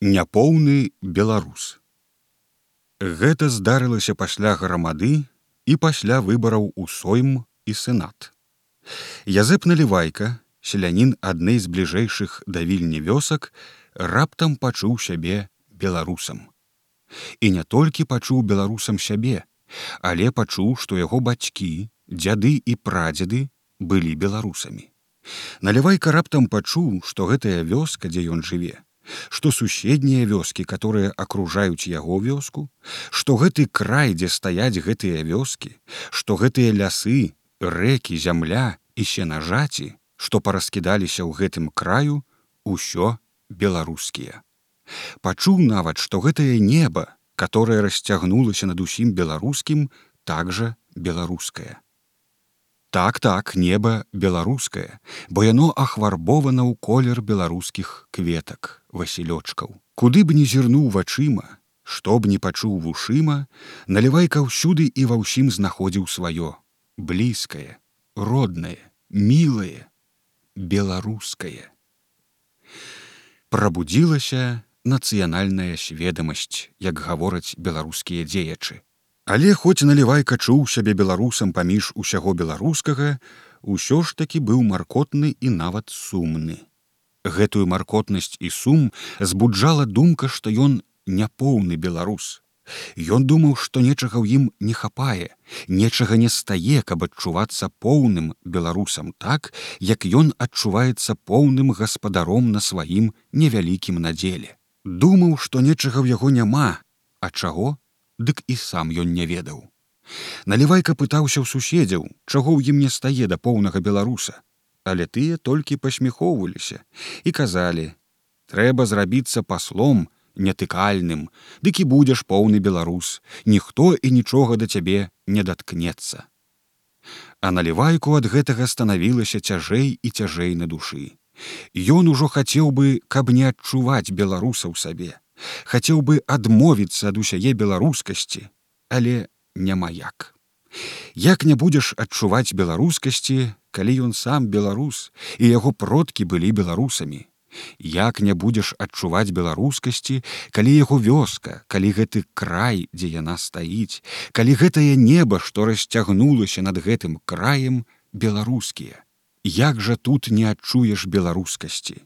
Няпоўны беларус. Гэта здарылася пасля грамады і пасля выбараў у сойм і сенат. Язэп налівайка, селянін адной з бліжэйшых да вільні вёсак, раптам пачуў сябе беларусам. І не толькі пачуў беларусам сябе, але пачуў, што яго бацькі, дзяды і прадзеды былі беларусамі. Налівайка раптам пачуў, што гэтая вёска, дзе ён жыве, што суседнія вёскі, которые акружаюць яго вёску, што гэты край, дзе стаяць гэтыя вёскі, што гэтыя лясы, рэкі, зямля і сенажаці, што параскідаліся ў гэтым краю, усё беларускія. Пачуў нават, што гэтае неба, которое расцягнулася над усім беларускім, также беларускае. Так так неба беларускае, бо яно ахварбована ў колер беларускіх кветак, васілёчкаў. Куды б не зірнуў вачыма, што б не пачуў вушыма, налівайка ўсюды і ва ўсім знаходзіў сваё, блізкае, роднае, мілае, беларускае. Прабудзілася нацыянальная сведамасць, як гавораць беларускія дзеячы. Але хоць налівайка чуў сябе беларусам паміж усяго беларускага, усё ж такі быў маркотны і нават сумны. Гэтую маркотнасць і сум збуджала думка, што ён няпоўны беларус. Ён думаў, што нечага ў ім не хапае, нечага не стае, каб адчувацца поўным беларусам так, як ён адчуваецца поўным гаспадаром на сваім невялікім надзеле. Думаў, што нечага ў яго няма, а чаго дык і сам ён не ведаў. Налівайка пытаўся ў суседзяў, чаго ў ім не стае да поўнага беларуса, але тыя толькі пасміхоўваліся і казалі: « Трэба зрабіцца паслом нетыкальным, дык і будзеш поўны беларус, ніхто і нічога да цябе не даткнецца. А налівайку ад гэтага станавілася цяжэй і цяжэй на душы. Ён ужо хацеў бы, каб не адчуваць беларуса ў сабе хацеў бы адмовіцца ад усяе беларускасці, але няма як. Як не будзеш адчуваць беларускасці, калі ён сам беларус і яго продкі былі беларусамі. Як не будзеш адчуваць беларускасці, калі яго вёска, калі гэты край, дзе яна стаіць, калі гэтае неба, што расцягнулася над гэтым краем беларускія. Як жа тут не адчуеш беларускасці?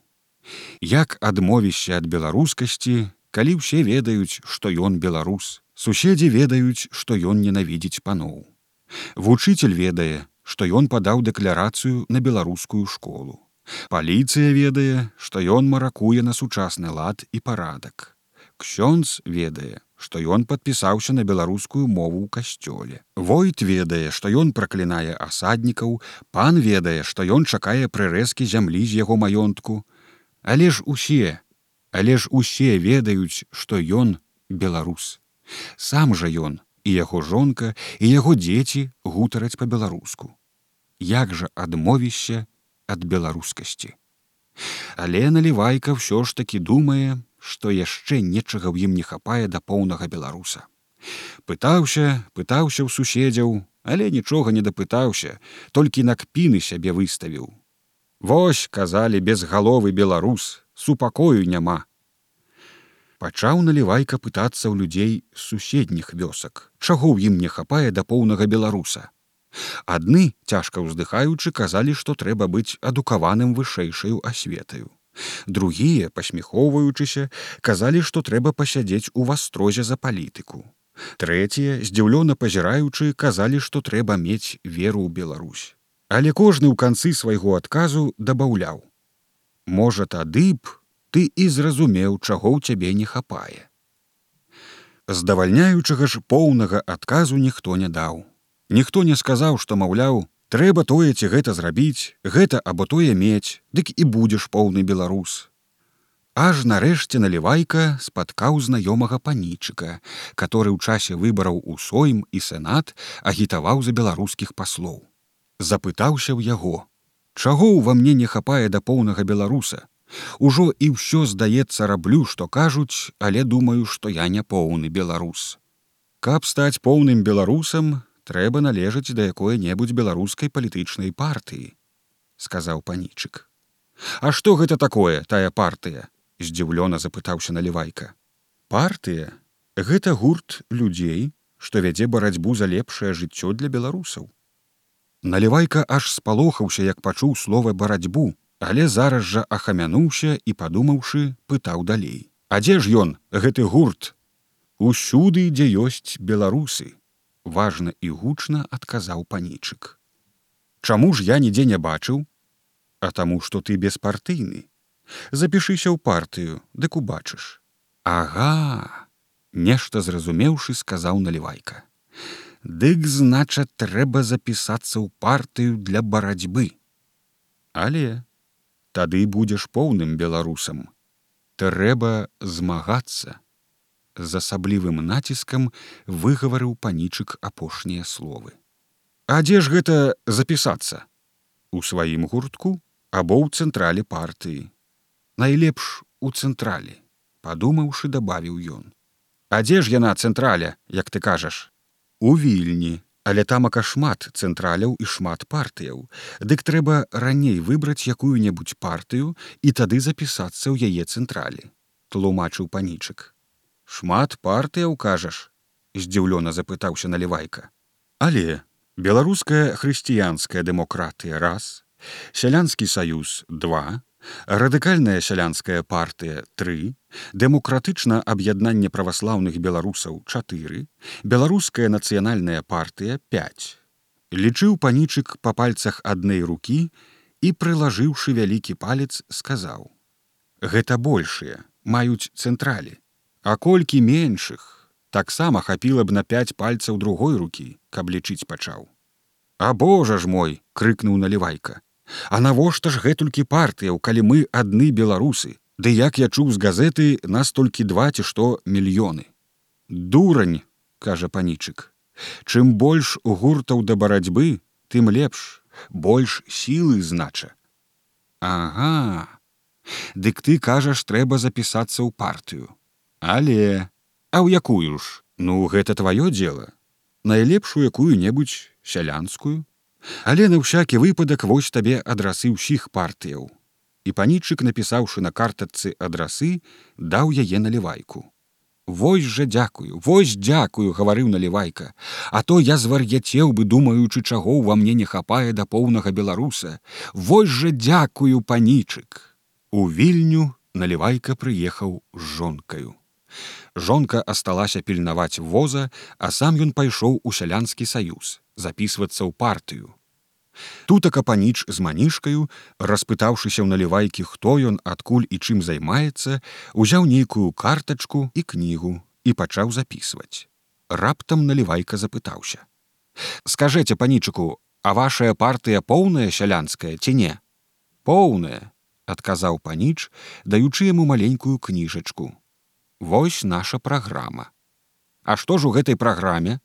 Як адмовішся ад беларускасці, калі ўсе ведаюць, што ён беларус, суседзі ведаюць, што ён ненавідзіць паноў. Вучыцель ведае, што ён падаў дэкларацыю на беларускую школу. Паліцыя ведае, што ён маракуе на сучасны лад і парадак. Ксёнз ведае, што ён падпісаўся на беларускую мову ў касцёле. Войт ведае, што ён праклінае асаднікаў, пан ведае, што ён чакае прырэзкі зямлі з яго маёнтку. Але ж усе, Але ж усе ведаюць, што ён беларус. Сам жа ён і яго жонка і яго дзеці гутараць па-беларуску. Як жа адмовішся ад беларускасці. Але налівайка ўсё ж такі думае, што яшчэ нечага ў ім не хапае да поўнага беларуса. Пытаўся, пытаўся ў суседзяў, але нічога не дапытаўся, толькі на кпіны сябе выставіў. Вось казалі безгаловы беларус, супакою няма. Пачаў налівайка пытацца ў людзей суседніх вёсак, чаго ў ім не хапае да поўнага беларуса. Адны, цяжка ўздыхаючы, казалі, што трэба быць адукаваным вышэйшаю асветаю. Другія, пасміхоўваючыся, казалі, што трэба пасядзець у вастрозе за палітыку. Трэція, здзіўлёна пазіраючы, казалі, што трэба мець веру ў Беларусь. Але кожны ў канцы свайго адказу дабаўляў: Можа, тады б ты і зразумеў, чаго ў цябе не хапае. Здавальняючага ж поўнага адказу ніхто не даў. Ніхто не сказаў, што маўляў, трэба тое ці гэта зрабіць, гэта або тое мець, дык і будзеш поўны беларус. Аж нарэшце налівайка спаткаў знаёмага панічыка, который ў часе выбараў у сойм і сенат агітаваў за беларускіх паслоў. Запытаўся ў яго: Чаго ўва мне не хапае да поўнага беларуса? Ужо і ўсё здаецца раблю, што кажуць, але думаю, што я не поўны беларус. Каб стаць поўным беларусам, трэба належаць да якой-небудзь беларускай палітычнай партыі, сказаў панічык. А што гэта такое тая партыя? здзіўлёна запытаўся налівайка партыя гэта гурт людзей што вядзе барацьбу за лепшае жыццё для беларусаў налівайка аж спалохаўся як пачуў слова барацьбу але зараз жа ахамянуўся і падумаўшы пытаў далей. А дзе ж ён гэты гурт? Усюды дзе ёсць беларусы важна і гучна адказаў панічык. Чаму ж я нідзе не бачыў? А таму што ты беспартыйны. Запішыся ў партыю дык убачыш ага нешта зразумеўшы сказаў налівайка. Дык знача трэба запісацца ў партыю для барацьбы але тады будзеш поўным беларусам. Трэба змагацца. З асаблівым націскам выгаварыў панічык апошнія словы. А дзе ж гэта запісацца? У сваім гуртку або ў цэнтрале партыі. Найлепш у цэнтрале падумаўшы дабавіў ён. А дзе ж яна цэнтраля як ты кажаш? У вільні але тамака шмат цэнтраляў і шмат партыяў. Дык трэба раней выбраць якую-небудзь партыю і тады запісацца ў яе цэнтралі. Тлумачыў панічык. Шмат партыяў кажаш здзіўлёна запытаўся налівайка. Але беларуская хрысціянская дэмократыя раз сялянскі саюз 2 радыкальная сялянская партыя 3 дэмакратычна аб'яднанне праваслаўных беларусаў 4 беларуская нацыянальная партыя 5 лічыў панічык па пальцах адной рукі і прылажыўшы вялікі палец сказаў гэта большыя маюць цэнтралі. А колькі меншых таксама хапіла б на 5 пальцаў другой рукі каб лічыць пачаў а божа ж мой крыкнуў налівайка А навошта ж гэтулькі партыяў, калі мы адны беларусы, Ды як я чуў з газеты нас толькі два ці што мільёны. Дурань, кажа панічык. Чым больш гуртаў да барацьбы, тым лепш, больш сілы знача. Ага. Дык ты кажаш, трэба запісацца ў партыю. Але, а ў якую ж, ну гэта тваё дело, найлепшую якую-небудзь сялянскую, Але на ўсякі выпадак вось табе адрасы ўсіх партыяў. І панічык, напісаўшы на картачцы адрасы, даў яе налівайку. Вось жа дзякую, вось дзякую, гаварыў налівайка, А то я звар'яцеў бы, думаючы, чаго ўва мне не хапае да поўнага беларуса. Вось жа дзякую панічык. У вільню налівайка прыехаў з жонкаю. Жонка асталася пільнаваць воза, а сам ён пайшоў у сялянскі саюз записывацца ў партыю. Тутака паніч з манішкаю, распытаўшыся ў налівайкі, хто ён, адкуль і чым займаецца, узяў нейкую картачку і кнігу і пачаў записываць. Раптам налівайка запытаўся: « Скажэце панічыку, а вашая партыя поўная сялянская ці не? Поўная, адказаў паніч, даючы яму маленькую кніжачку. Вось наша праграма. А што ж у гэтай праграме?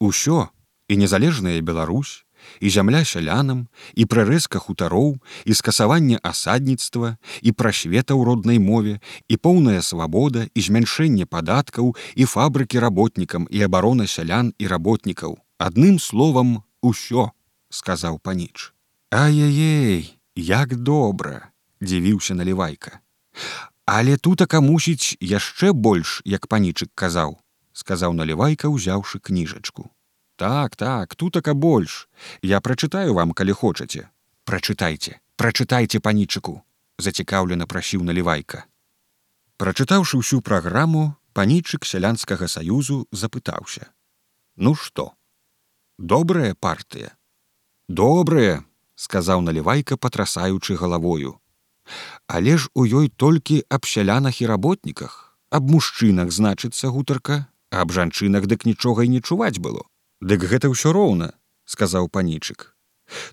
Усё, і незалежная Беларусь, і зямля сялянам, і прарэзка хутароў, і скасаванне асадніцтва, і прасвета ў роднай мове, і поўная свабода і змяншэнне падаткаў і фабрыкі работнікам і абарона сялян і работнікаў. Адным словам, усё, сказаў паніч. Ай-яй, як добра, дзівіўся налівайка. Але тутака мусіць яшчэ больш, як панічык казаў, сказаў налівайка, узяўшы кніжачку так так тутака больш. Я прачытаю вам калі хочаце. Прачытайце прачытайце панічыку зацікаўлена прасіў налівайка. Прачытаўшы ўсю праграму панічык сялянскага саюзу запытаўся. Ну што добрая партыя? Добрая сказаў налівайка патрасаючы галавою. Але ж у ёй толькі аб сялянах і работніках. Аб мужчынах значыцца гутарка аб жанчынах дык нічога і не чуваць было Дык гэта ўсё роўна, сказаў панічык.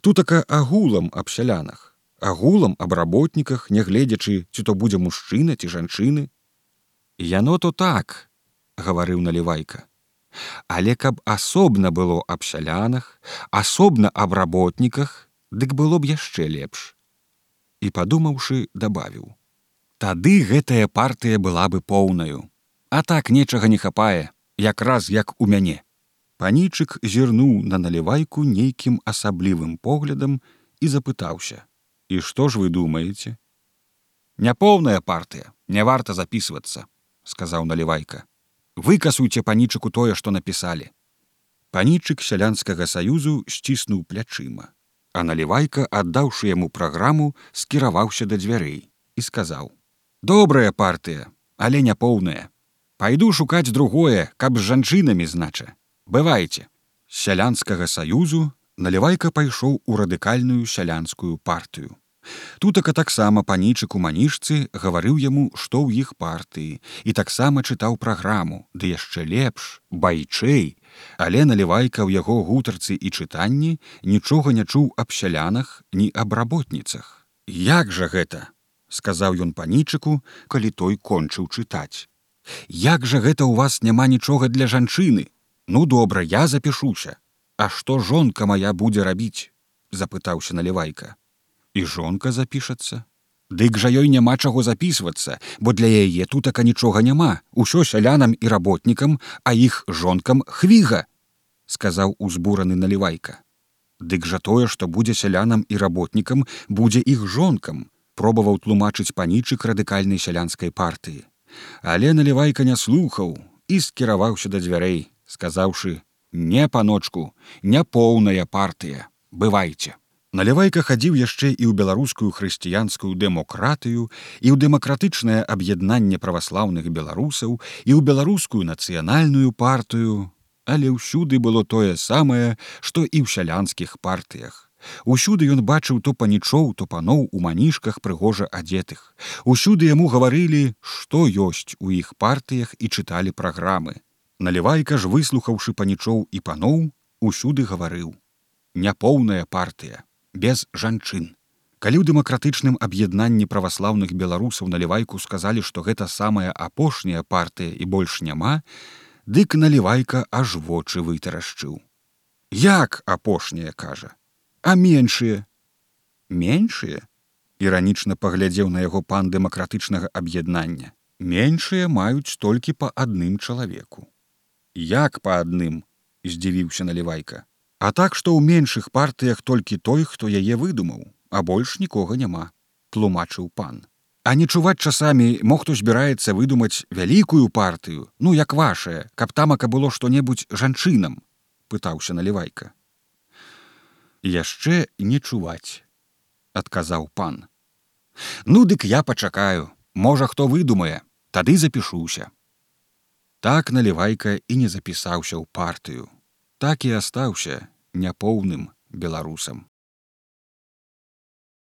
Тутака агулам аб сялянах, агулам аб работніках, нягледзячы, ці то будзе мужчына ці жанчыны. Яно то так, гаварыў налівайка. Але каб асобна было аб сялянах, асобна аб работніках, дык было б яшчэ лепш. І падумаўшы, дабавіў: Тады гэтая партыя была бы поўнаю. А так нечага не хапае, якраз як у мяне. Панічык зірнуў на налівайку нейкім асаблівым поглядам і запытаўся: « І што ж вы думаеце? няпоўная партыя не варта записывацца сказаў налівайка. Выкасуйце панічыку тое што напісалі панічык сялянскага саюзу сціснуў плячыма а налівайка аддаўшы яму праграму скіраваўся да дзвярэй і сказаў добрая партыя але няпоўная. Пайду шукаць другое каб з жанчынамі знача бывайце сялянскага саюзу налівайка пайшоў у радыкальную сялянскую партыю Тутака таксама панічык у маніжцы гаварыў яму, што ў іх партыі і таксама чытаў праграму, ды яшчэ лепш, байчэй, але налівайка ў яго гутарцы і чытанні нічога не чуў аб сялянах ні аб работніцах. Як жа гэта? сказаў ён панічыку, калі той кончыў чытаць. Як жа гэта ў вас няма нічога для жанчыны? Ну добра, я запішуся. А што жонка моя будзе рабіць? запытаўся налівайка і жонка запішацца. Дык жа ёй няма чаго записывацца, бо для яе тутака нічога няма, усё сялянам і работнікам, а іх жонкам хвіга, сказаў узбураны налівайка. Дык жа тое, што будзе сялянам і работнікам, будзе іх жонкам, пробаваў тлумачыць панічык радыкальнай сялянскай партыі. Але налівайка не слухаў і скіраваўся да дзвярэй, сказаўшы: « Не паночку, няпоўная партыя, бывайце. Налівайка хадзіў яшчэ і ў беларускую хрысціянскую дэмократыю і ў дэмакратычнае аб'яднанне праваслаўных беларусаў і ў беларускую нацыянальную партыю, але ўсюды было тое самае, што і ў сялянскіх партыях. Усюды ён бачыў то панічоў, то паноў у манішках прыгожа адзетых. Усюды яму гаварылі, што ёсць у іх партыях і чыталі праграмы. Налівайка ж выслухаўшы панічоў і паноў, усюды гаварыў: Няпоўная партыя без жанчын. Калі ў дэмакратычным аб'яднанні праваслаўных беларусаў налівайку сказалі, што гэта самая апошняя партыя і больш няма, дык налівайка аж вочы вытарашчыў. Як апошняя кажа, а меншыя, меншыя, іранічна паглядзеў на яго пан дэмакратычнага аб'яднання. Меншыя маюць толькі па адным чалавеку. Як па адным, здзівіўся налівайка. А так што ў меншых партыях толькі той, хто яе выдумаў, а больш нікога няма, тлумачыў пан. А не чуваць часамі мо хто збіраецца выдумаць вялікую партыю, ну як вашае, каб тамака было што-небудзь жанчынам, пытаўся налівайка. Яшчэ не чуваць, адказаў пан. Ну дык я пачакаю, можа хто выдумае, тады запішуся. Так налівайка і не запісаўся ў партыю, так і астаўся няпоўным беларусам.